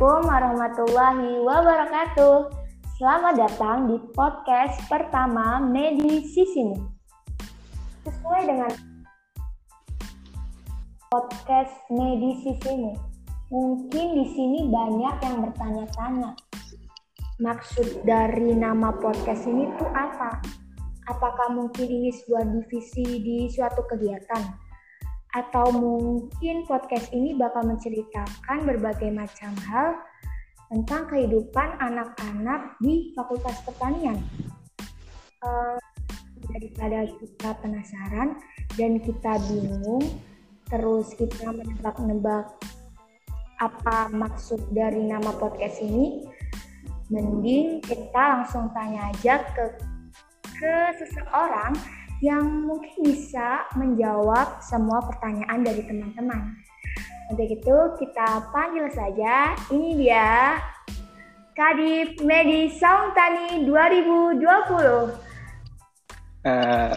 Assalamualaikum warahmatullahi wabarakatuh. Selamat datang di podcast pertama Medi Sisimu. Sesuai dengan podcast Medi Sisimu, mungkin di sini banyak yang bertanya-tanya. Maksud dari nama podcast ini tuh apa? Apakah mungkin ini sebuah divisi di suatu kegiatan? Atau mungkin podcast ini bakal menceritakan berbagai macam hal tentang kehidupan anak-anak di Fakultas Pertanian. Uh, daripada kita penasaran dan kita bingung, terus kita menebak-nebak apa maksud dari nama podcast ini, mending kita langsung tanya aja ke ke seseorang yang mungkin bisa menjawab semua pertanyaan dari teman-teman. Untuk itu kita panggil saja, ini dia Kadif Medi Sauntani 2020. Uh,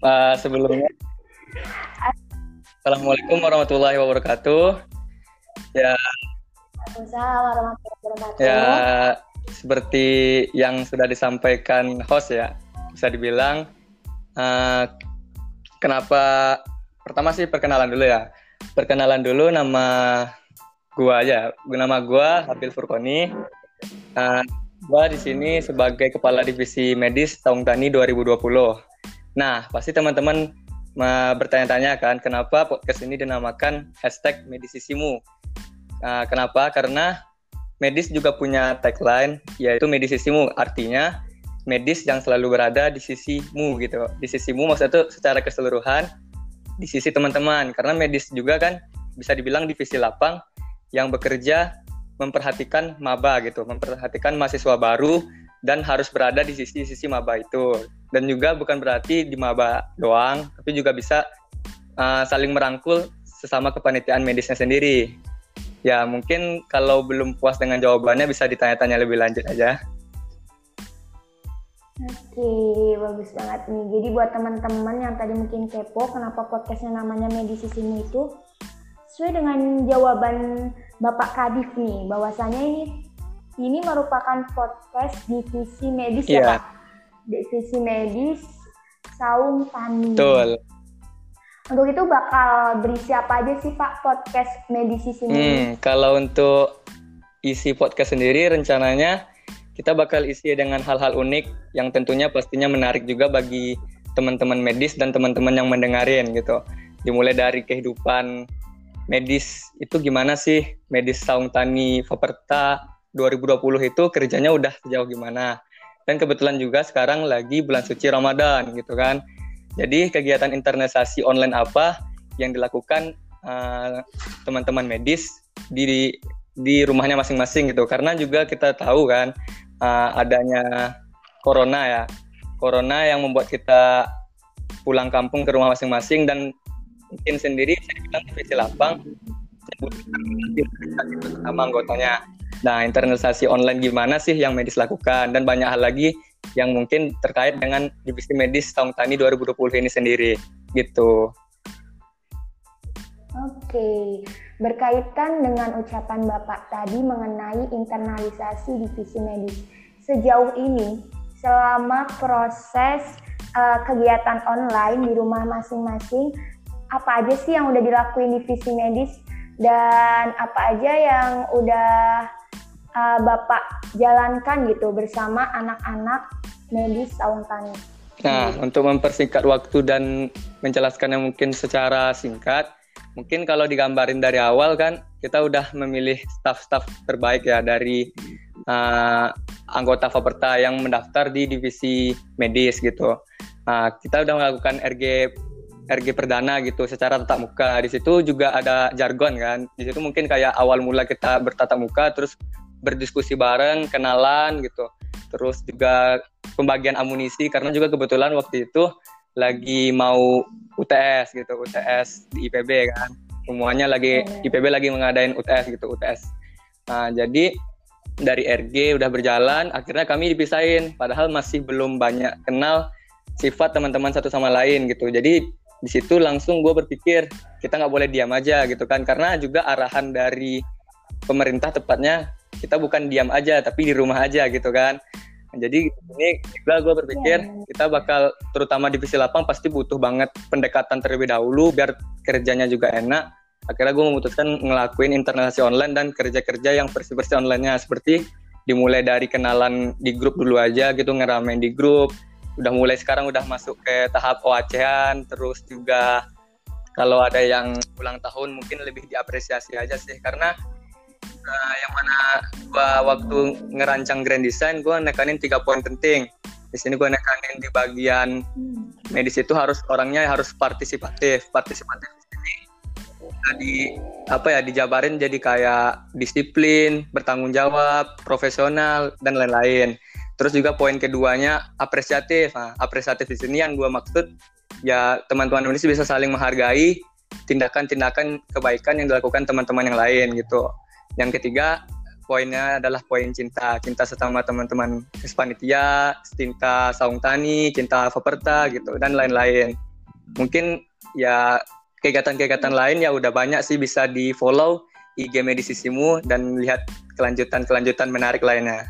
uh, sebelumnya, Assalamualaikum warahmatullahi wabarakatuh. Ya, warahmatullahi wabarakatuh. Ya, seperti yang sudah disampaikan host ya, bisa dibilang uh, kenapa? Pertama sih perkenalan dulu ya. Perkenalan dulu nama gua aja. Nama gua Habil Furkoni uh, gua di sini sebagai kepala divisi medis tahun Tani 2020 nah pasti teman-teman bertanya-tanya kan kenapa podcast ini dinamakan hashtag medisisimu? Uh, kenapa? Karena medis juga punya tagline yaitu medisisimu. Artinya medis yang selalu berada di sisimu gitu. Di sisimu maksudnya itu secara keseluruhan di sisi teman-teman karena medis juga kan bisa dibilang divisi lapang yang bekerja memperhatikan maba gitu, memperhatikan mahasiswa baru dan harus berada di sisi-sisi maba itu. Dan juga bukan berarti di maba doang, tapi juga bisa uh, saling merangkul sesama kepanitiaan medisnya sendiri. Ya, mungkin kalau belum puas dengan jawabannya bisa ditanya-tanya lebih lanjut aja. Oke, bagus banget nih. Jadi buat teman-teman yang tadi mungkin kepo kenapa podcastnya namanya Medisi Sini itu sesuai dengan jawaban Bapak Kadif nih, bahwasanya ini ini merupakan podcast divisi medis yeah. ya iya. Pak? Divisi medis Saung Tani. Betul. Untuk itu bakal berisi apa aja sih Pak podcast medisi sini? Hmm, kalau untuk isi podcast sendiri rencananya kita bakal isi dengan hal-hal unik yang tentunya pastinya menarik juga bagi teman-teman medis dan teman-teman yang mendengarin gitu. Dimulai dari kehidupan medis itu gimana sih medis Saung Tani Faperta 2020 itu kerjanya udah sejauh gimana. Dan kebetulan juga sekarang lagi bulan suci Ramadan gitu kan. Jadi kegiatan internalisasi online apa yang dilakukan uh, teman-teman medis di di rumahnya masing-masing gitu karena juga kita tahu kan uh, adanya corona ya. Corona yang membuat kita pulang kampung ke rumah masing-masing dan mungkin sendiri saya bilang divisi lapang sama anggotanya. Nah, internalisasi online gimana sih yang medis lakukan dan banyak hal lagi yang mungkin terkait dengan divisi medis tahun tani 2020 ini sendiri gitu. Oke, berkaitan dengan ucapan Bapak tadi mengenai internalisasi divisi medis. Sejauh ini, selama proses uh, kegiatan online di rumah masing-masing, apa aja sih yang udah dilakuin divisi medis dan apa aja yang udah uh, Bapak jalankan gitu bersama anak-anak medis tahun tani? Nah, untuk mempersingkat waktu dan menjelaskannya mungkin secara singkat, mungkin kalau digambarin dari awal kan kita udah memilih staff-staff terbaik ya dari uh, anggota Faperta yang mendaftar di divisi medis gitu. Nah, kita udah melakukan RG RG perdana gitu secara tatap muka. Di situ juga ada jargon kan. Di situ mungkin kayak awal mula kita bertatap muka terus berdiskusi bareng, kenalan gitu. Terus juga pembagian amunisi karena juga kebetulan waktu itu lagi mau UTS gitu UTS di IPB kan. Semuanya lagi iya. IPB lagi mengadain UTS gitu UTS nah jadi dari RG udah berjalan akhirnya kami dipisahin. Padahal masih belum banyak kenal sifat teman-teman satu sama lain gitu. Jadi di situ langsung gue berpikir kita nggak boleh diam aja gitu kan. Karena juga arahan dari pemerintah tepatnya kita bukan diam aja tapi di rumah aja gitu kan jadi ini juga gue berpikir yeah. kita bakal terutama divisi 8 pasti butuh banget pendekatan terlebih dahulu biar kerjanya juga enak. Akhirnya gue memutuskan ngelakuin internalisasi online dan kerja-kerja yang versi-versi online-nya. Seperti dimulai dari kenalan di grup dulu aja gitu ngeramein di grup. Udah mulai sekarang udah masuk ke tahap oacean terus juga kalau ada yang ulang tahun mungkin lebih diapresiasi aja sih. Karena uh, yang mana gua waktu ngerancang grand design gua nekanin tiga poin penting. Di sini gua nekanin di bagian medis itu harus orangnya harus partisipatif. Partisipatif di di apa ya dijabarin jadi kayak disiplin bertanggung jawab profesional dan lain-lain. Terus juga poin keduanya apresiatif. Nah, apresiatif di sini yang gua maksud ya teman-teman Indonesia bisa saling menghargai tindakan-tindakan kebaikan yang dilakukan teman-teman yang lain gitu. Yang ketiga poinnya adalah poin cinta, cinta sesama teman-teman Hispanitia, cinta Saung Tani, cinta Faperta gitu dan lain-lain. Mungkin ya kegiatan-kegiatan lain ya udah banyak sih bisa di follow IG Medisisimu dan lihat kelanjutan-kelanjutan menarik lainnya.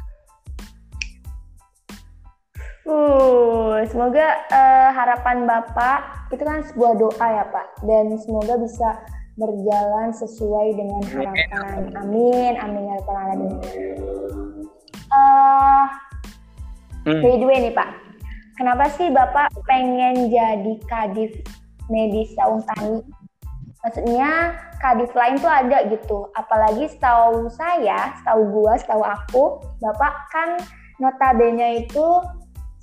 Uh, semoga uh, harapan Bapak itu kan sebuah doa ya Pak dan semoga bisa berjalan sesuai dengan harapan. Amin, amin ya rabbal alamin. Uh, hmm. By the way nih Pak, kenapa sih Bapak pengen jadi kadif medis Sauntani? Maksudnya kadif lain tuh ada gitu. Apalagi setahu saya, setahu gua, setahu aku, Bapak kan notabene itu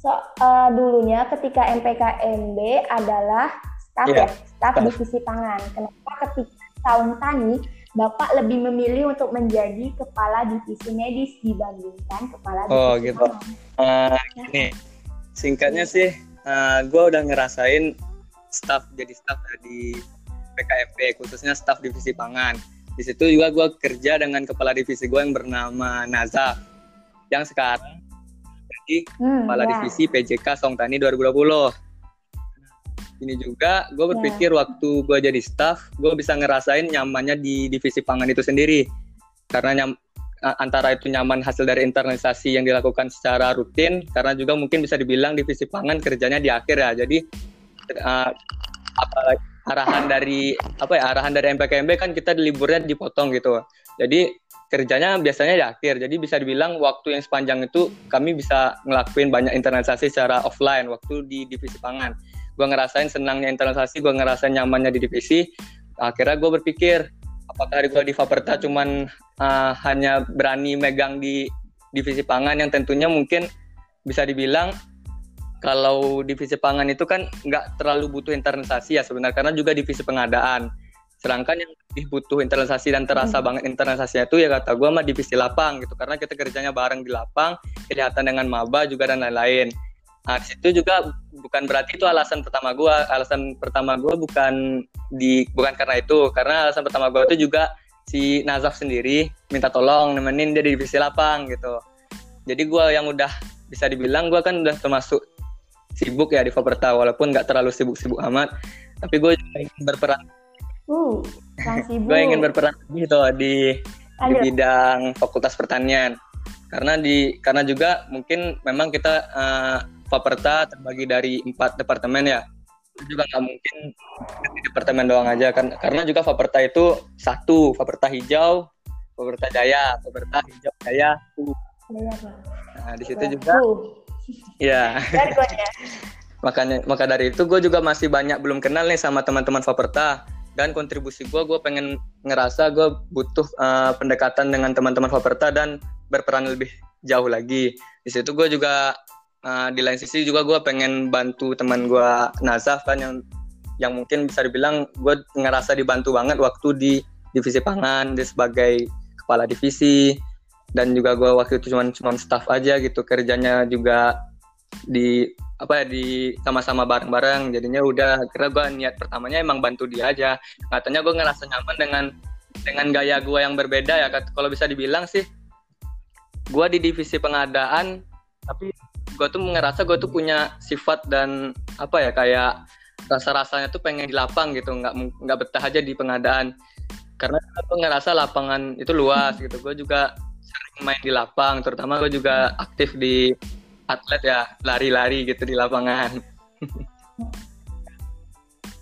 So, uh, dulunya ketika MPKMB adalah staf yeah. ya, staf divisi pangan. Kenapa ketika tahun tani Bapak lebih memilih untuk menjadi kepala divisi medis dibandingkan kepala oh, divisi Oh gitu. Uh, ini singkatnya sih, uh, gue udah ngerasain staf jadi staf di PKMP khususnya staf divisi pangan. Di situ juga gue kerja dengan kepala divisi gue yang bernama Nazaf, yang sekarang hmm, Kepala ya. Divisi PJK Song Tani 2020. Ini juga gue ya. berpikir ya. waktu gue jadi staff, gue bisa ngerasain nyamannya di divisi pangan itu sendiri. Karena nyam, antara itu nyaman hasil dari internalisasi yang dilakukan secara rutin, karena juga mungkin bisa dibilang divisi pangan kerjanya di akhir ya. Jadi uh, apalagi arahan dari apa ya arahan dari MPKMB kan kita liburnya dipotong gitu. Jadi kerjanya biasanya di akhir. Jadi bisa dibilang waktu yang sepanjang itu kami bisa ngelakuin banyak internalisasi secara offline waktu di divisi pangan. Gue ngerasain senangnya internalisasi, gue ngerasain nyamannya di divisi. Akhirnya gue berpikir, apakah gue di Faperta cuman uh, hanya berani megang di divisi pangan yang tentunya mungkin bisa dibilang kalau divisi pangan itu kan nggak terlalu butuh internalisasi ya sebenarnya karena juga divisi pengadaan Sedangkan yang lebih butuh internalisasi dan terasa hmm. banget internalisasinya itu ya kata gue mah divisi lapang gitu karena kita kerjanya bareng di lapang, kelihatan dengan maba juga dan lain-lain. Nah, situ juga bukan berarti itu alasan pertama gue. Alasan pertama gue bukan di bukan karena itu, karena alasan pertama gue itu juga si Nazaf sendiri minta tolong nemenin dia di divisi lapang gitu. Jadi gue yang udah bisa dibilang gue kan udah termasuk sibuk ya di Faperta walaupun nggak terlalu sibuk-sibuk amat, tapi gue juga ingin berperan Uh, gue ingin berperan tuh di, di bidang fakultas pertanian. Karena di karena juga mungkin memang kita uh, Faperta terbagi dari empat departemen ya. Itu juga nggak mungkin di departemen doang aja kan karena juga Faperta itu satu, Faperta hijau, Faperta jaya, Faperta hijau jaya. Nah, di situ juga Ya. Makanya maka dari itu gue juga masih banyak belum kenal nih sama teman-teman Faperta dan kontribusi gue gue pengen ngerasa gue butuh uh, pendekatan dengan teman-teman Faperta dan berperan lebih jauh lagi di situ gue juga uh, di lain sisi juga gue pengen bantu teman gue Nazaf kan yang yang mungkin bisa dibilang gue ngerasa dibantu banget waktu di divisi pangan dia sebagai kepala divisi. Dan juga gue waktu itu cuma cuma staff aja gitu kerjanya juga di apa ya di sama-sama bareng-bareng. Jadinya udah kira gue niat pertamanya emang bantu dia aja. Katanya gue ngerasa nyaman dengan dengan gaya gue yang berbeda ya kalau bisa dibilang sih. Gue di divisi pengadaan tapi gue tuh ngerasa gue tuh punya sifat dan apa ya kayak rasa-rasanya tuh pengen di lapang gitu nggak nggak betah aja di pengadaan karena aku ngerasa lapangan itu luas gitu gue juga sering main di lapang terutama gue juga aktif di atlet ya lari-lari gitu di lapangan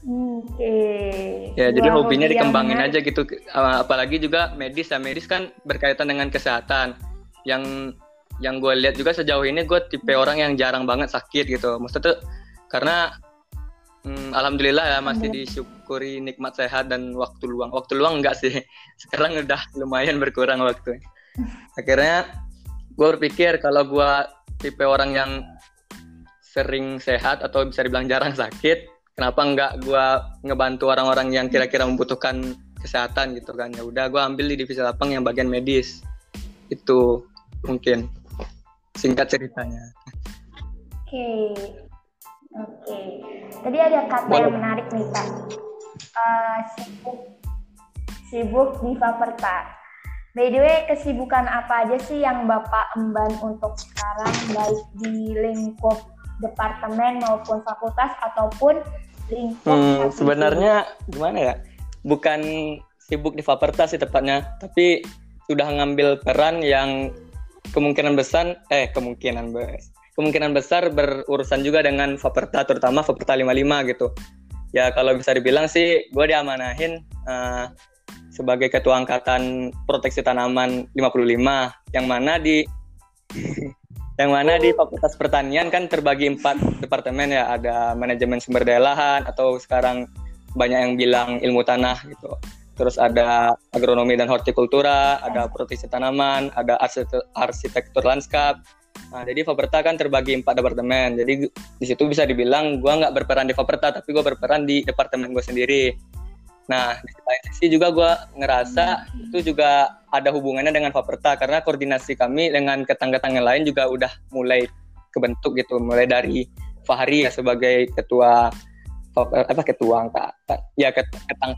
Oke. Okay. Ya, jadi hobinya hobi dikembangin aja gitu. Apalagi juga medis ya, medis kan berkaitan dengan kesehatan. Yang yang gue lihat juga sejauh ini gue tipe orang yang jarang banget sakit gitu. Maksudnya tuh karena hmm, alhamdulillah ya masih disyukuri nikmat sehat dan waktu luang. Waktu luang enggak sih. Sekarang udah lumayan berkurang waktu. Akhirnya gue berpikir kalau gue tipe orang yang sering sehat atau bisa dibilang jarang sakit, kenapa enggak gue ngebantu orang-orang yang kira-kira membutuhkan kesehatan gitu kan ya udah gue ambil di divisi lapang yang bagian medis itu mungkin singkat ceritanya oke okay. oke okay. tadi ada kata Boleh. yang menarik nih pak uh, sibuk sibuk di Faperta By the way, kesibukan apa aja sih yang Bapak emban untuk sekarang, baik di lingkup departemen maupun fakultas ataupun Hmm, sebenarnya gimana ya? Bukan sibuk di Faperta sih tepatnya, tapi sudah ngambil peran yang kemungkinan besar eh kemungkinan bes kemungkinan besar berurusan juga dengan Faperta terutama Faperta 55 gitu. Ya kalau bisa dibilang sih gue diamanahin uh, sebagai ketua angkatan proteksi tanaman 55 yang mana di yang mana di Fakultas Pertanian kan terbagi empat departemen ya ada manajemen sumber daya lahan atau sekarang banyak yang bilang ilmu tanah gitu terus ada agronomi dan hortikultura ada proteksi tanaman ada arsitektur lanskap. Nah jadi Faperta kan terbagi empat departemen. Jadi di situ bisa dibilang gue nggak berperan di Faperta tapi gue berperan di departemen gue sendiri. Nah, di lain sisi juga gue ngerasa hmm. itu juga ada hubungannya dengan Faperta karena koordinasi kami dengan ketang-ketang yang lain juga udah mulai kebentuk gitu, mulai dari Fahri ya sebagai ketua apa ketua angka ya ketang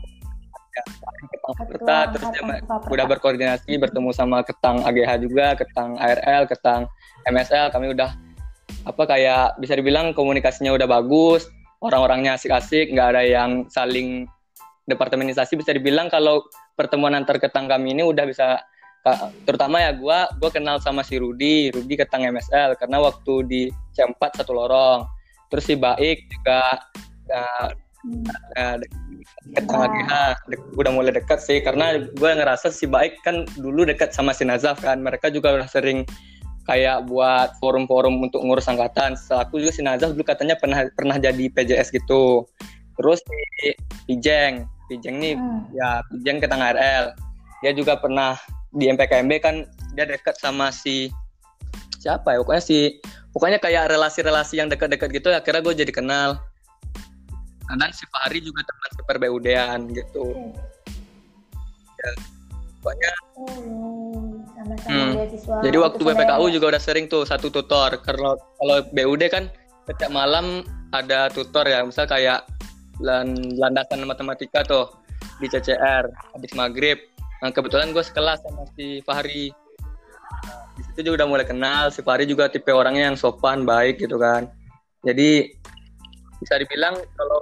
ketang Faperta terus dia udah berkoordinasi bertemu sama ketang AGH juga, ketang ARL, ketang MSL kami udah apa kayak bisa dibilang komunikasinya udah bagus, orang-orangnya asik-asik, nggak ada yang saling departemenisasi bisa dibilang kalau pertemuan antar ketang kami ini udah bisa terutama ya gue gue kenal sama si Rudi Rudi ketang MSL karena waktu di C4 satu lorong. Terus si Baik juga uh, uh, ketang AGH udah mulai dekat sih karena gue ngerasa si Baik kan dulu dekat sama si Nazaf kan mereka juga udah sering kayak buat forum-forum untuk ngurus angkatan. Selaku juga si Nazaf dulu katanya pernah pernah jadi PJS gitu. Terus di Pijeng, Pijeng nih hmm. ya Pijeng ke tengah RL. Dia juga pernah di MPKMB kan dia dekat sama si siapa ya pokoknya si pokoknya kayak relasi-relasi yang dekat-dekat gitu akhirnya gue jadi kenal dan si Fahri juga teman super BUD-an gitu. Hmm. ya, pokoknya hmm. hmm. jadi waktu BPKU juga udah sering tuh satu tutor. Kalau kalau BUD kan setiap malam ada tutor ya. Misal kayak landasan matematika tuh di CCR habis maghrib. Nah, kebetulan gue sekelas sama si Fahri. Nah, di situ juga udah mulai kenal. Si Fahri juga tipe orangnya yang sopan baik gitu kan. Jadi bisa dibilang kalau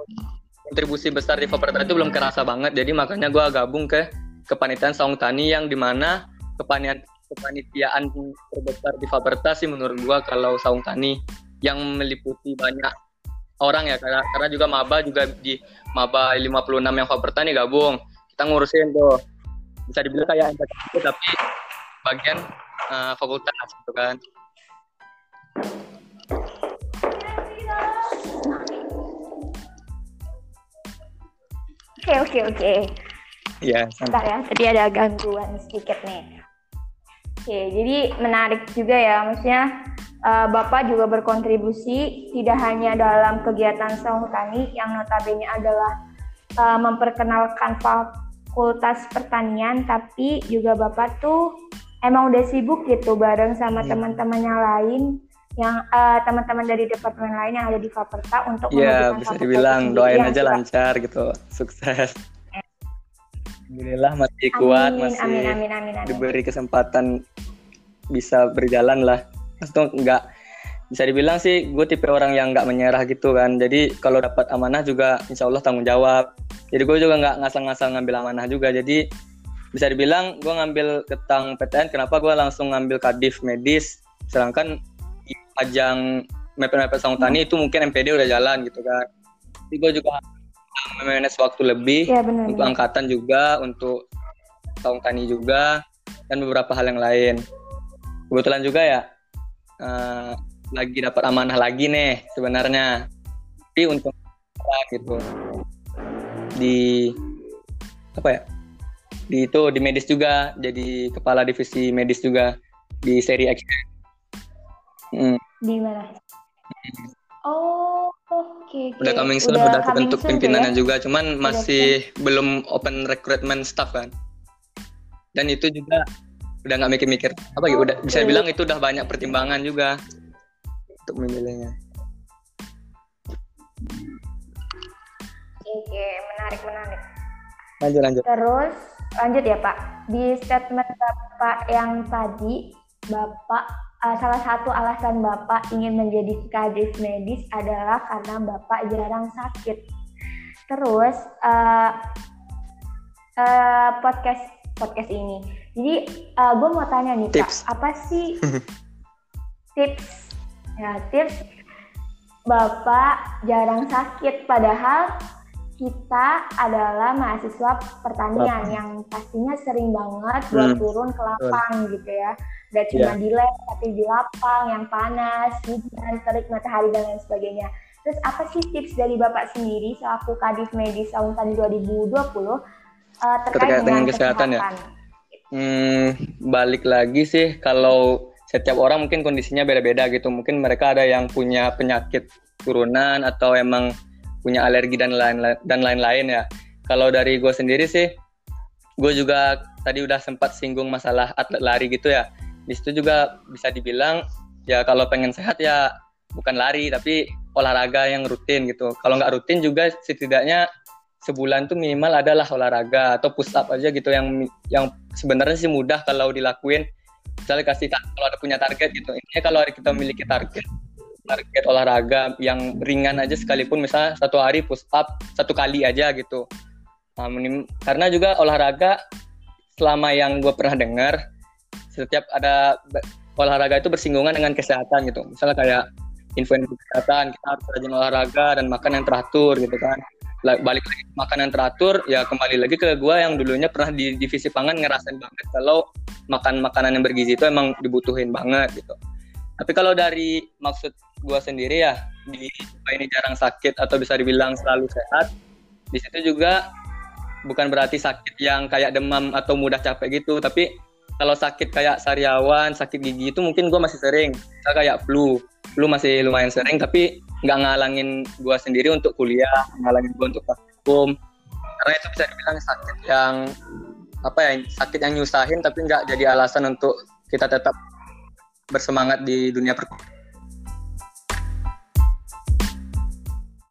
kontribusi besar di Faperta itu belum kerasa banget. Jadi makanya gue gabung ke kepanitiaan Saung Tani yang di mana kepanitiaan kepanitiaan terbesar di Faperta sih menurut gue kalau Saung Tani yang meliputi banyak orang ya. Karena karena juga maba juga di maba 56 yang Faperta nih gabung. Kita ngurusin tuh. Bisa dibilang kayak itu tapi bagian uh, fakultas gitu kan Oke oke oke. Iya. Sebentar ya, tadi ada gangguan sedikit nih. Oke, jadi menarik juga ya, maksudnya uh, Bapak juga berkontribusi tidak hanya dalam kegiatan Saung Tani yang notabene adalah uh, memperkenalkan fakultas pertanian, tapi juga Bapak tuh emang udah sibuk gitu bareng sama yeah. teman-teman yang lain yang uh, teman-teman dari departemen lain yang ada di Faperta untuk Iya, bisa dibilang doain aja lancar gitu, sukses. Alhamdulillah masih kuat, amin, masih amin, amin, amin, amin. diberi kesempatan bisa berjalan lah. Maksudnya nggak bisa dibilang sih gue tipe orang yang nggak menyerah gitu kan. Jadi kalau dapat amanah juga insya Allah tanggung jawab. Jadi gue juga nggak ngasal-ngasal ngambil amanah juga. Jadi bisa dibilang gue ngambil tentang PTN kenapa gue langsung ngambil kadif medis? Sedangkan ajang mepet-mepet sang tani itu mungkin MPD udah jalan gitu kan. Tapi gue juga memanage waktu lebih ya, bener, untuk angkatan juga untuk tahun tani juga dan beberapa hal yang lain. Kebetulan juga ya uh, lagi dapat amanah lagi nih sebenarnya. Tapi untuk gitu. Di apa ya di itu di medis juga jadi kepala divisi medis juga di seri X. Hmm. Di mana? Hmm. Oh, oke. Okay, okay. Udah coming soon, udah, udah pimpinannya ya? juga, cuman udah masih kan? belum open recruitment staff kan. Dan itu juga udah nggak mikir-mikir apa gitu, udah bisa bilang itu udah banyak pertimbangan juga untuk memilihnya. Oke, menarik menarik. Lanjut lanjut. Terus lanjut ya Pak. Di statement Bapak yang tadi, Bapak uh, salah satu alasan Bapak ingin menjadi kadis medis adalah karena Bapak jarang sakit. Terus uh, uh, podcast podcast ini. Jadi uh, gue mau tanya nih tips. Pak, apa sih tips ya tips Bapak jarang sakit padahal kita adalah mahasiswa pertanian yang pastinya sering banget buat hmm. turun ke lapang gitu ya. Gak cuma yeah. di lab tapi di lapang yang panas, hujan, terik matahari dan lain sebagainya. Terus apa sih tips dari Bapak sendiri selaku Kadif Medis tahun 2020 uh, terkait, terkait dengan, dengan kesehatan, ya? kesehatan ya? Hmm, balik lagi sih kalau setiap orang mungkin kondisinya beda-beda gitu. Mungkin mereka ada yang punya penyakit turunan atau emang punya alergi dan lain dan lain-lain ya. Kalau dari gue sendiri sih, gue juga tadi udah sempat singgung masalah atlet lari gitu ya. Di situ juga bisa dibilang ya kalau pengen sehat ya bukan lari tapi olahraga yang rutin gitu. Kalau nggak rutin juga setidaknya sebulan tuh minimal adalah olahraga atau push up aja gitu yang yang sebenarnya sih mudah kalau dilakuin. Misalnya kasih kalau ada punya target gitu. Ini kalau kita memiliki target target olahraga yang ringan aja sekalipun misalnya satu hari push up satu kali aja gitu nah, karena juga olahraga selama yang gue pernah dengar setiap ada olahraga itu bersinggungan dengan kesehatan gitu. Misalnya kayak info kesehatan kita harus rajin olahraga dan makan yang teratur gitu kan. Balik lagi makan yang teratur ya kembali lagi ke gue yang dulunya pernah di divisi pangan ngerasain banget kalau makan makanan yang bergizi itu emang dibutuhin banget gitu. Tapi kalau dari maksud gue sendiri ya di ini jarang sakit atau bisa dibilang selalu sehat, di situ juga bukan berarti sakit yang kayak demam atau mudah capek gitu, tapi kalau sakit kayak sariawan, sakit gigi itu mungkin gue masih sering. Misal kayak flu, flu masih lumayan sering, tapi nggak ngalangin gue sendiri untuk kuliah, ngalangin gue untuk praktikum. Karena itu bisa dibilang sakit yang apa ya, sakit yang nyusahin tapi nggak jadi alasan untuk kita tetap bersemangat di dunia perkuliahan